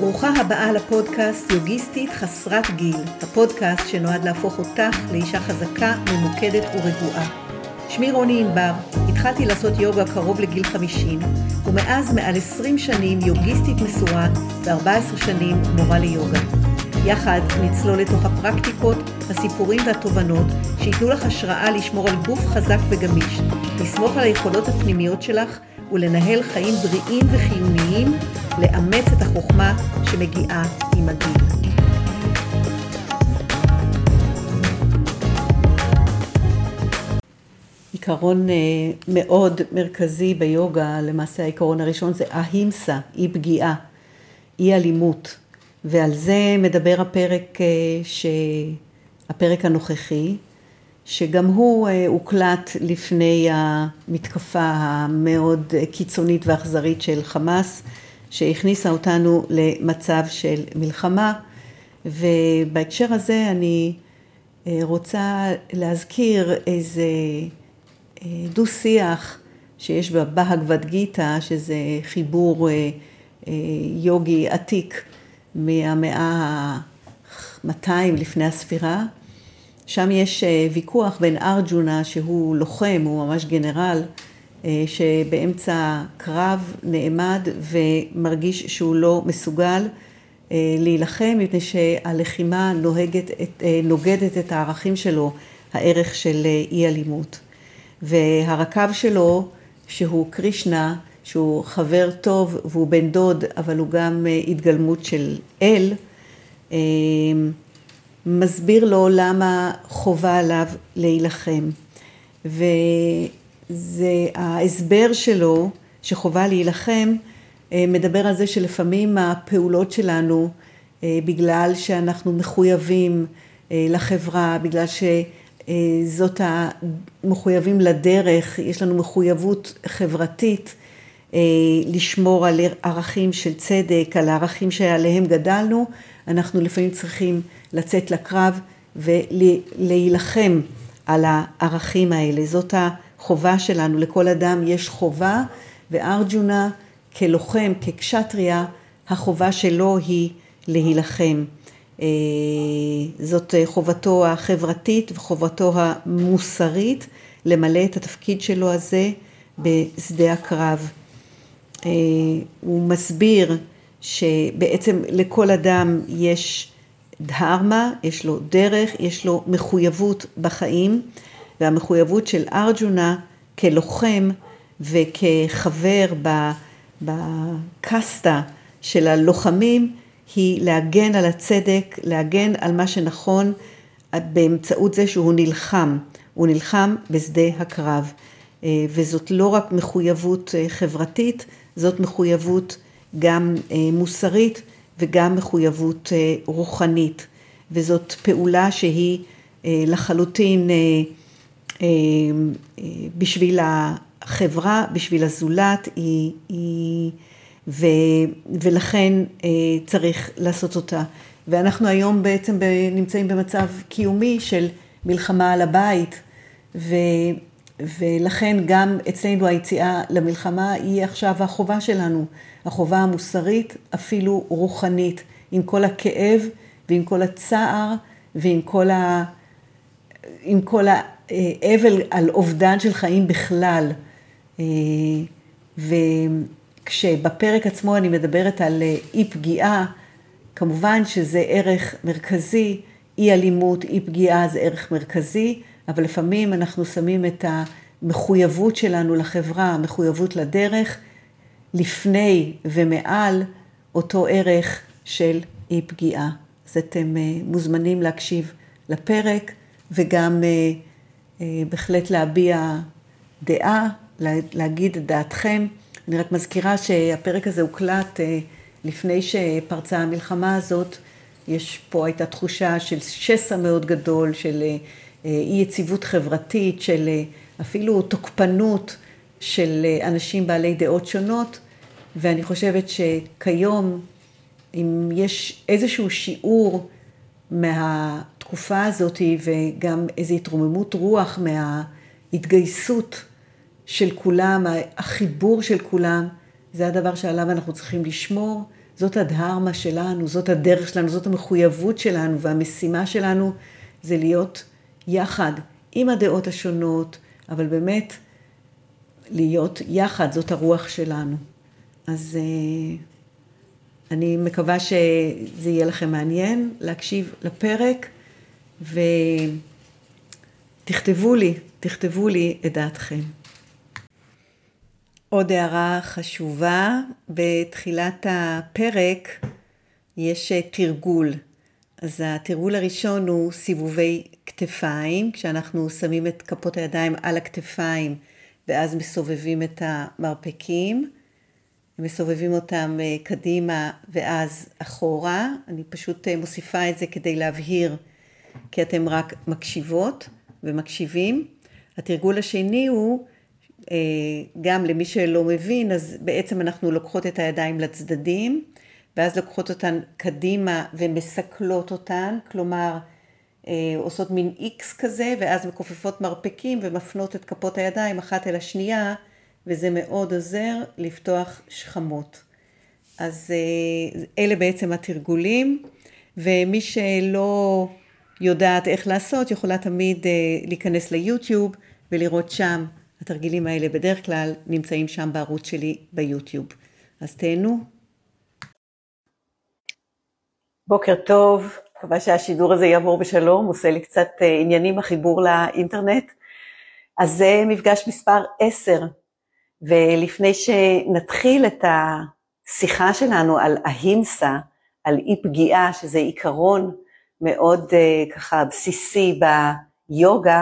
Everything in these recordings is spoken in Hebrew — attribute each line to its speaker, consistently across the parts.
Speaker 1: ברוכה הבאה לפודקאסט יוגיסטית חסרת גיל, הפודקאסט שנועד להפוך אותך לאישה חזקה, ממוקדת ורגועה. שמי רוני ענבר, התחלתי לעשות יוגה קרוב לגיל 50, ומאז מעל 20 שנים יוגיסטית מסורה ו-14 שנים מורה ליוגה. יחד נצלול לתוך הפרקטיקות, הסיפורים והתובנות שייתנו לך השראה לשמור על גוף חזק וגמיש, לסמוך על היכולות הפנימיות שלך ולנהל חיים בריאים וחיוניים, לאמץ את החוכמה שמגיעה עם הגיל. עיקרון אה, מאוד מרכזי ביוגה, למעשה העיקרון הראשון זה ההימסה, אי פגיעה, אי אלימות. ועל זה מדבר הפרק, אה, ש... הפרק הנוכחי, שגם הוא אה, הוקלט לפני המתקפה המאוד קיצונית ואכזרית של חמאס, שהכניסה אותנו למצב של מלחמה, ובהקשר הזה אני אה, רוצה להזכיר איזה דו-שיח שיש בבהגבד גיתא, שזה חיבור יוגי עתיק מהמאה ה-200 לפני הספירה. שם יש אה, ויכוח בין ארג'ונה, שהוא לוחם, הוא ממש גנרל, אה, שבאמצע קרב נעמד ומרגיש שהוא לא מסוגל אה, להילחם, מפני שהלחימה נוהגת, נוגדת את הערכים שלו, הערך של אי אלימות. והרקב שלו, שהוא קרישנה, שהוא חבר טוב והוא בן דוד, אבל הוא גם התגלמות של אל, מסביר לו למה חובה עליו להילחם. וזה ההסבר שלו, שחובה להילחם, אה, מדבר על זה שלפעמים הפעולות שלנו, בגלל שאנחנו מחויבים לחברה, בגלל שזאת המחויבים לדרך, יש לנו מחויבות חברתית, אה, לשמור על ערכים של צדק, על הערכים שעליהם גדלנו, אנחנו לפעמים צריכים לצאת לקרב ולהילחם על הערכים האלה. זאת החובה שלנו, לכל אדם יש חובה, וארג'ונה כלוחם, כקשטריה, החובה שלו היא להילחם. אה, זאת חובתו החברתית וחובתו המוסרית למלא את התפקיד שלו הזה בשדה הקרב. אה, הוא מסביר שבעצם לכל אדם יש דהרמה, יש לו דרך, יש לו מחויבות בחיים, והמחויבות של ארג'ונה כלוחם וכחבר בקסטה של הלוחמים היא להגן על הצדק, להגן על מה שנכון באמצעות זה שהוא נלחם, הוא נלחם בשדה הקרב. אה, וזאת לא רק מחויבות אה, חברתית, זאת מחויבות גם אה, מוסרית וגם מחויבות אה, רוחנית, וזאת פעולה שהיא אה, לחלוטין בשביל החברה, בשביל הזולת, היא, היא, ו, ולכן צריך לעשות אותה. ואנחנו היום בעצם נמצאים במצב קיומי של מלחמה על הבית, ו... ולכן גם אצלנו היציאה למלחמה היא עכשיו החובה שלנו, החובה המוסרית, אפילו רוחנית, עם כל הכאב ועם כל הצער ועם כל, ה... עם כל האבל על אובדן של חיים בכלל. אה, וכשבפרק עצמו אני מדברת על אה, אי פגיעה, כמובן שזה ערך מרכזי, אי אלימות, אי פגיעה זה ערך מרכזי, אבל לפעמים אנחנו שמים את המחויבות שלנו לחברה, המחויבות לדרך, לפני ומעל אותו ערך של אי פגיעה. אז אתם אה, מוזמנים להקשיב לפרק וגם אה, אה, בהחלט להביע דעה, להגיד את דעתכם. אני רק מזכירה שהפרק הזה הוקלט לפני שפרצה המלחמה הזאת. יש פה הייתה תחושה של שסע מאוד גדול, של אי יציבות חברתית, של אה, אפילו תוקפנות של אה, אנשים בעלי דעות שונות, ואני חושבת שכיום, אם יש איזשהו שיעור מהתקופה הזאת וגם איזו התרוממות רוח מההתגייסות של כולם, החיבור של כולם, זה הדבר שעליו אנחנו צריכים לשמור, זאת הדהרמה שלנו, זאת הדרך שלנו, זאת המחויבות שלנו, והמשימה שלנו זה להיות יחד עם הדעות השונות, אבל באמת להיות יחד, זאת הרוח שלנו. אז אה, אני מקווה שזה יהיה לכם מעניין להקשיב לפרק, ותכתבו לי, תכתבו לי את דעתכם. עוד הערה חשובה, בתחילת הפרק יש תרגול. אז התרגול הראשון הוא סיבובי כתפיים, כשאנחנו שמים את כפות הידיים על הכתפיים ואז מסובבים את המרפקים, מסובבים אותם אה, קדימה ואז אחורה. אני פשוט אה, מוסיפה את זה כדי להבהיר, כי אתם רק מקשיבות ומקשיבים. התרגול השני הוא, אה, גם למי שלא מבין, אז בעצם אנחנו לוקחות את הידיים לצדדים, ואז לוקחות אותן קדימה ומסכלות אותן, כלומר, עושות מין איקס כזה, ואז מכופפות מרפקים ומפנות את כפות הידיים אחת אל השנייה, וזה מאוד עוזר לפתוח שכמות. אז אה, אלה בעצם התרגולים, ומי שלא יודעת איך לעשות, יכולה תמיד אה, להיכנס ליוטיוב ולראות שם. התרגילים האלה בדרך כלל נמצאים שם בערוץ שלי ביוטיוב. אז תהנו. בוקר טוב, מקווה שהשידור הזה יעבור בשלום, עושה לי קצת אה, עניינים החיבור לאינטרנט. אז זה מפגש מספר 10, ולפני שנתחיל את השיחה שלנו על ההימסה, על אי פגיעה, שזה עיקרון מאוד אה, ככה בסיסי ביוגה,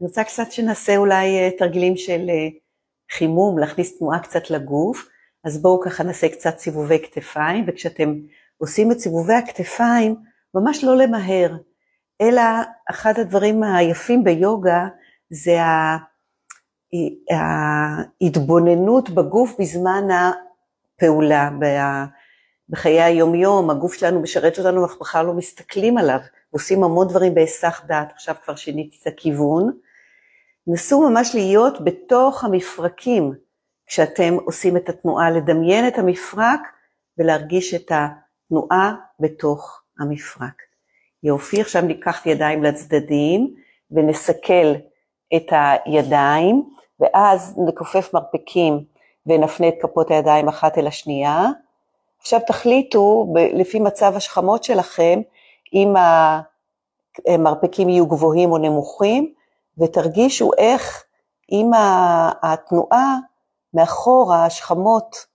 Speaker 1: אני רוצה קצת שנעשה אולי אה, תרגילים של חימום, להכניס תנועה קצת לגוף, אז בואו ככה נעשה קצת סיבובי כתפיים, וכשאתם עושים את סיבובי הכתפיים, ממש לא למהר, אלא אחד הדברים היפים ביוגה זה ההתבוננות בגוף בזמן הפעולה, בחיי היומיום, הגוף שלנו משרת אותנו, אנחנו בכלל לא מסתכלים עליו, עושים המון דברים בהיסח דעת, עכשיו כבר שיניתי את הכיוון. נסו ממש להיות בתוך המפרקים. כשאתם עושים את התנועה, לדמיין את המפרק ולהרגיש את התנועה בתוך המפרק. יופי, עכשיו ניקח ידיים לצדדים ונסכל את הידיים, ואז נכופף מרפקים ונפנה את כפות הידיים אחת אל השנייה. עכשיו תחליטו, לפי מצב השכמות שלכם, אם המרפקים יהיו גבוהים או נמוכים, ותרגישו איך עם התנועה מאחורה, השכמות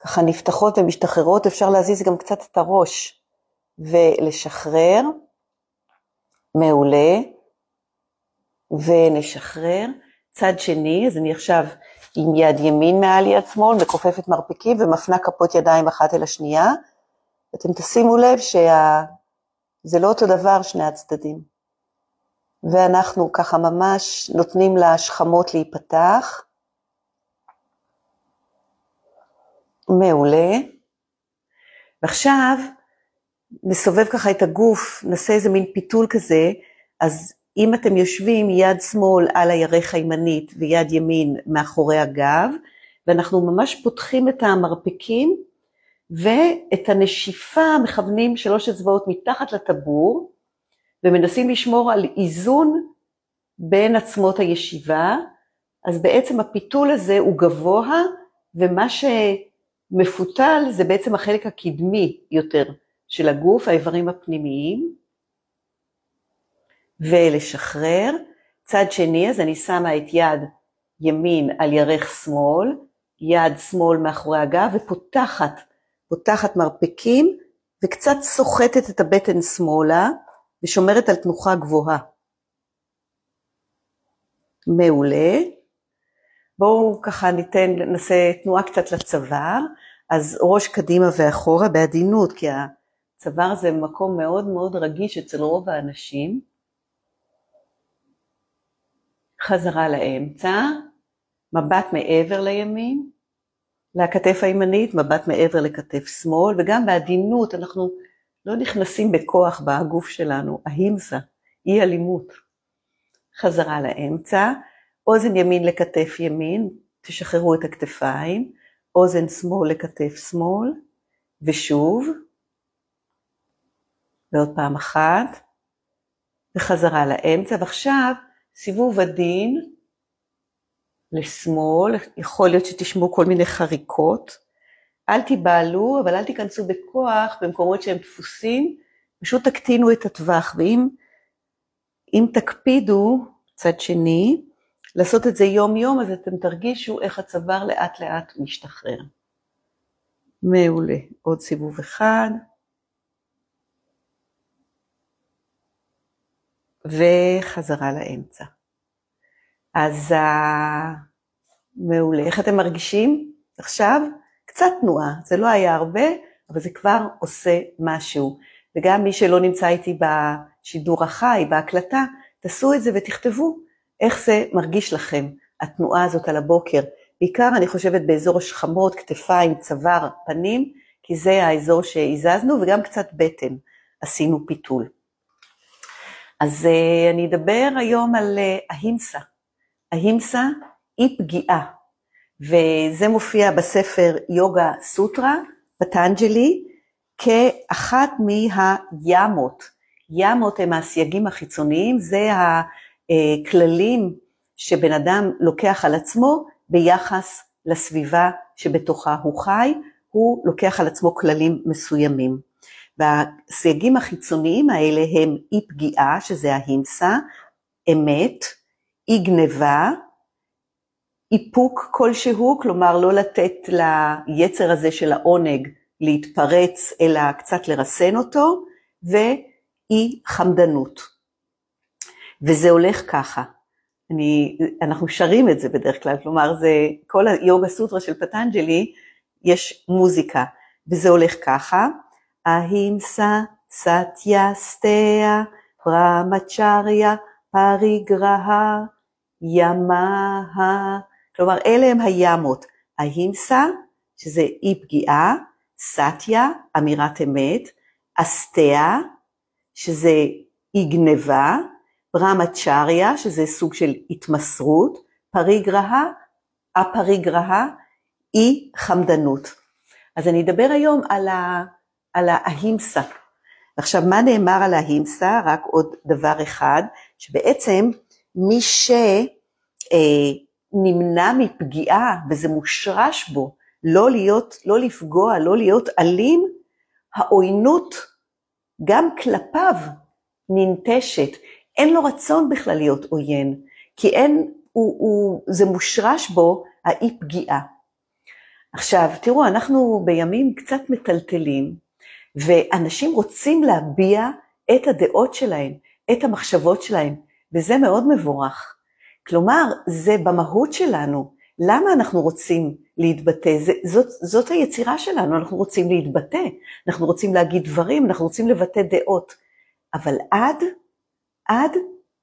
Speaker 1: ככה נפתחות ומשתחררות, אפשר להזיז גם קצת את הראש. ולשחרר, מעולה, ונשחרר. צד שני, אז אני עכשיו עם יד ימין מעל יד שמאל, מכופפת מרפקים ומפנה כפות ידיים אחת אל השנייה. אתם תשימו לב שזה לא אותו דבר שני הצדדים. ואנחנו ככה ממש נותנים לשכמות להיפתח. מעולה. ועכשיו נסובב ככה את הגוף, נעשה איזה מין פיתול כזה, אז אם אתם יושבים יד שמאל על הירך הימנית ויד ימין מאחורי הגב, ואנחנו ממש פותחים את המרפקים, ואת הנשיפה מכוונים שלוש אצבעות מתחת לטבור, ומנסים לשמור על איזון בין עצמות הישיבה, אז בעצם הפיתול הזה הוא גבוה, ומה שמפותל זה בעצם החלק הקדמי יותר של הגוף, האיברים הפנימיים, ולשחרר. צד שני, אז אני שמה את יד ימין על ירך שמאל, יד שמאל מאחורי הגב, ופותחת, פותחת מרפקים, וקצת סוחטת את הבטן שמאלה, ושומרת על תנוחה גבוהה. מעולה. בואו ככה ניתן, נעשה תנועה קצת לצוואר, אז ראש קדימה ואחורה בעדינות, כי צוואר זה מקום מאוד מאוד רגיש אצל רוב האנשים. חזרה לאמצע, מבט מעבר לימין, לכתף הימנית, מבט מעבר לכתף שמאל, וגם בעדינות אנחנו לא נכנסים בכוח בגוף שלנו, ההימסה, אי אלימות. חזרה לאמצע, אוזן ימין לכתף ימין, תשחררו את הכתפיים, אוזן שמאל לכתף שמאל, ושוב, ועוד פעם אחת, וחזרה לאמצע, ועכשיו סיבוב עדין לשמאל, יכול להיות שתשמעו כל מיני חריקות, אל תיבהלו, אבל אל תיכנסו בכוח במקומות שהם דפוסים, פשוט תקטינו את הטווח, ואם אם תקפידו, צד שני, לעשות את זה יום יום, אז אתם תרגישו איך הצוואר לאט לאט משתחרר. מעולה, עוד סיבוב אחד. וחזרה לאמצע. אז uh, מעולה. איך אתם מרגישים עכשיו? קצת תנועה, זה לא היה הרבה, אבל זה כבר עושה משהו. וגם מי שלא נמצא איתי בשידור החי, בהקלטה, תעשו את זה ותכתבו איך זה מרגיש לכם, התנועה הזאת על הבוקר. בעיקר אני חושבת באזור השכמות, כתפיים, צוואר, פנים, כי זה האזור שהזזנו, וגם קצת בטן, עשינו פיתול. אז uh, אני אדבר היום על ההימסה. ההימסה היא פגיעה, וזה מופיע בספר יוגה סוטרה, פטנג'לי, כאחת מהימות. ימות הם הסייגים החיצוניים, זה הכללים שבן אדם לוקח על עצמו ביחס לסביבה שבתוכה הוא חי, הוא לוקח על עצמו כללים מסוימים. והסייגים החיצוניים האלה הם אי פגיעה, שזה ההימסה, אמת, אי גניבה, איפוק כלשהו, כלומר לא לתת ליצר הזה של העונג להתפרץ, אלא קצת לרסן אותו, ואי חמדנות. וזה הולך ככה. אני, אנחנו שרים את זה בדרך כלל, כלומר זה, כל היוגה סוטרה של פטנג'לי, יש מוזיקה, וזה הולך ככה, אהימסה, סטיה, סטיה, פרמצ'ריה, פריגרהה, ימה, כלומר אלה הם הימות, ההימסה, שזה אי פגיעה, סטיה, אמירת אמת, אסטיה, שזה אי גניבה, ברמצ'ריה, שזה סוג של התמסרות, פריגרהה, הפריגרהה, אי חמדנות. אז אני אדבר היום על, ה, על ההימסה. עכשיו, מה נאמר על ההימסה? רק עוד דבר אחד, שבעצם מי שנמנע אה, מפגיעה וזה מושרש בו, לא להיות, לא לפגוע, לא להיות אלים, העוינות גם כלפיו ננטשת. אין לו רצון בכלל להיות עוין, כי אין, הוא, הוא, זה מושרש בו האי פגיעה. עכשיו, תראו, אנחנו בימים קצת מטלטלים, ואנשים רוצים להביע את הדעות שלהם, את המחשבות שלהם, וזה מאוד מבורך. כלומר, זה במהות שלנו. למה אנחנו רוצים להתבטא? זה, זאת, זאת היצירה שלנו, אנחנו רוצים להתבטא, אנחנו רוצים להגיד דברים, אנחנו רוצים לבטא דעות. אבל עד, עד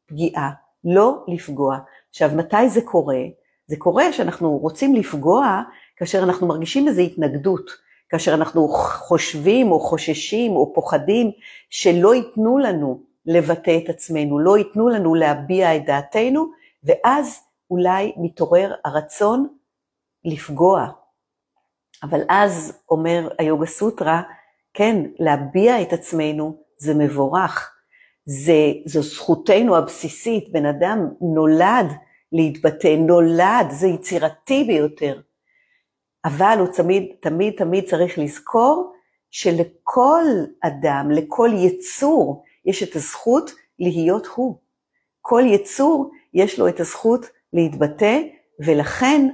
Speaker 1: פגיעה, לא לפגוע. עכשיו, מתי זה קורה? זה קורה שאנחנו רוצים לפגוע כאשר אנחנו מרגישים איזו התנגדות, כאשר אנחנו חושבים או חוששים או פוחדים שלא ייתנו לנו לבטא את עצמנו, לא ייתנו לנו להביע את דעתנו, ואז אולי מתעורר הרצון לפגוע. אבל אז אומר היוגה סוטרה, כן, להביע את עצמנו זה מבורך. זה, זו זכותנו הבסיסית, בן אדם נולד להתבטא, נולד, זה יצירתי ביותר. אבל הוא תמיד, תמיד, תמיד צריך לזכור שלכל אדם, לכל יצור, יש את הזכות להיות הוא. כל יצור יש לו את הזכות להתבטא, ולכן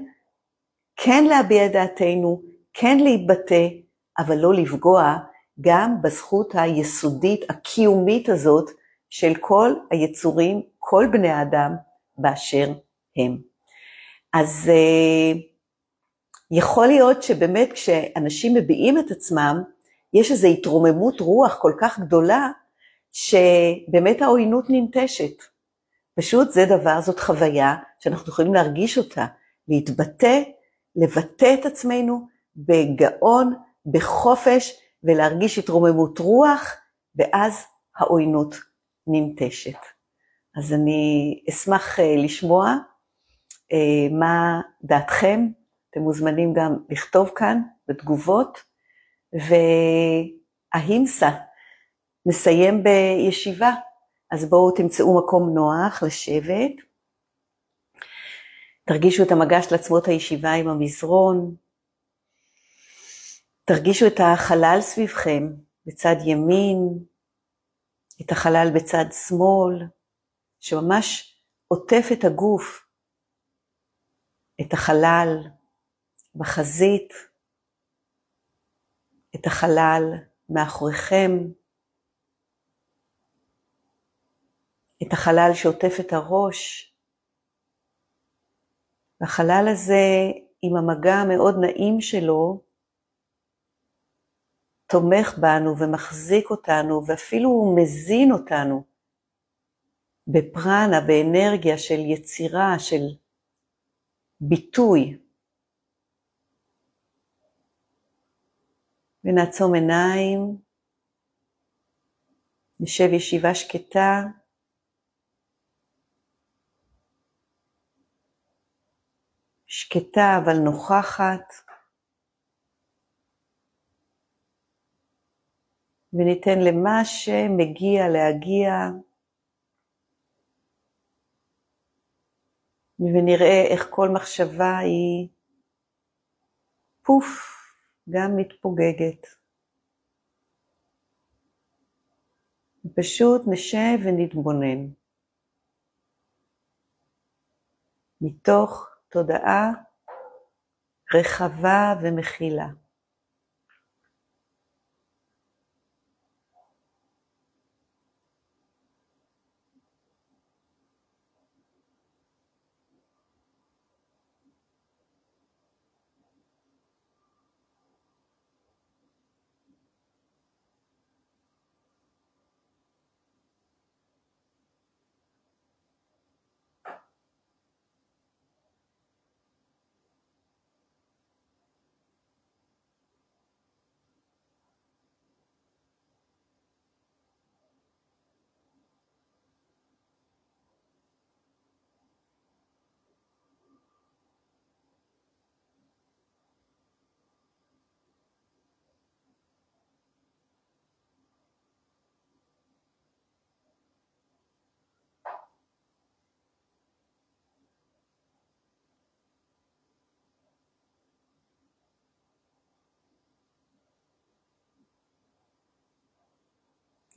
Speaker 1: כן להביע דעתנו, כן להתבטא, אבל לא לפגוע גם בזכות היסודית, הקיומית הזאת, של כל היצורים, כל בני האדם באשר הם. אז uh, יכול להיות שבאמת כשאנשים מביעים את עצמם, יש איזו התרוממות רוח כל כך גדולה, שבאמת העוינות ננטשת. פשוט זה דבר, זאת חוויה שאנחנו יכולים להרגיש אותה, להתבטא, לבטא את עצמנו בגאון, בחופש, ולהרגיש התרוממות רוח, ואז העוינות ננטשת. אז אני אשמח אה, לשמוע אה, מה דעתכם, אתם מוזמנים גם לכתוב כאן בתגובות, וההימסה, נסיים בישיבה. אז בואו תמצאו מקום נוח לשבת. תרגישו את המגש לעצמות הישיבה עם המזרון. תרגישו את החלל סביבכם בצד ימין, את החלל בצד שמאל, שממש עוטף את הגוף, את החלל בחזית, את החלל מאחוריכם, את החלל שעוטף את הראש. והחלל הזה, עם המגע המאוד נעים שלו, תומך בנו ומחזיק אותנו ואפילו מזין אותנו בפרנה, באנרגיה של יצירה, של ביטוי. ונעצום עיניים, נשב ישיבה שקטה. שקטה אבל נוכחת. וניתן למה שמגיע להגיע, ונראה איך כל מחשבה היא פוף, גם מתפוגגת. פשוט נשב ונתבונן. מתוך תודעה רחבה ומכילה.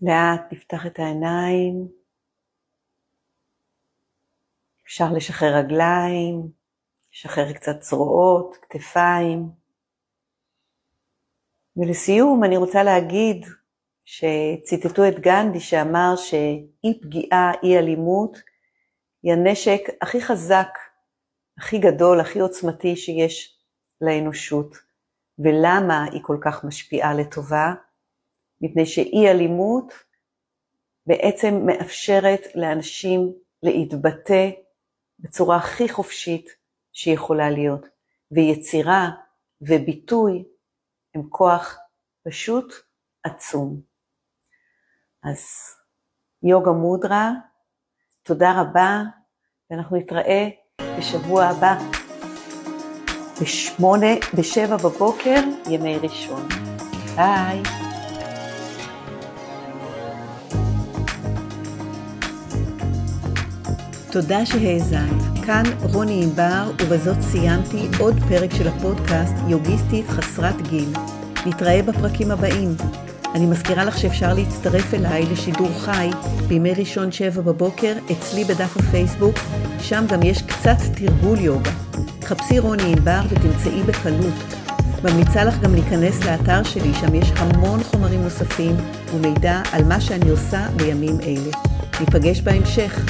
Speaker 1: לאט נפתח את העיניים, אפשר לשחרר רגליים, לשחרר קצת זרועות, כתפיים. ולסיום אני רוצה להגיד שציטטו את גנדי שאמר שאי פגיעה, אי אלימות, היא הנשק הכי חזק, הכי גדול, הכי עוצמתי שיש לאנושות. ולמה היא כל כך משפיעה לטובה? מפני שאי אלימות בעצם מאפשרת לאנשים להתבטא בצורה הכי חופשית שיכולה להיות, ויצירה וביטוי הם כוח פשוט עצום. אז יוגה מודרה, תודה רבה, ואנחנו נתראה בשבוע הבא, בשמונה, בשבע בבוקר, ימי ראשון. ביי. תודה שהאזנת. כאן רוני ענבר, ובזאת סיימתי עוד פרק של הפודקאסט יוגיסטית חסרת גיל. נתראה בפרקים הבאים. אני מזכירה לך שאפשר להצטרף אליי לשידור חי בימי ראשון שבע בבוקר אצלי בדף הפייסבוק, שם גם יש קצת תרגול יוגה. חפשי רוני ענבר ותמצאי בקלות. ממליצה לך גם להיכנס לאתר שלי, שם יש המון חומרים נוספים ומידע על מה שאני עושה בימים אלה. ניפגש בהמשך.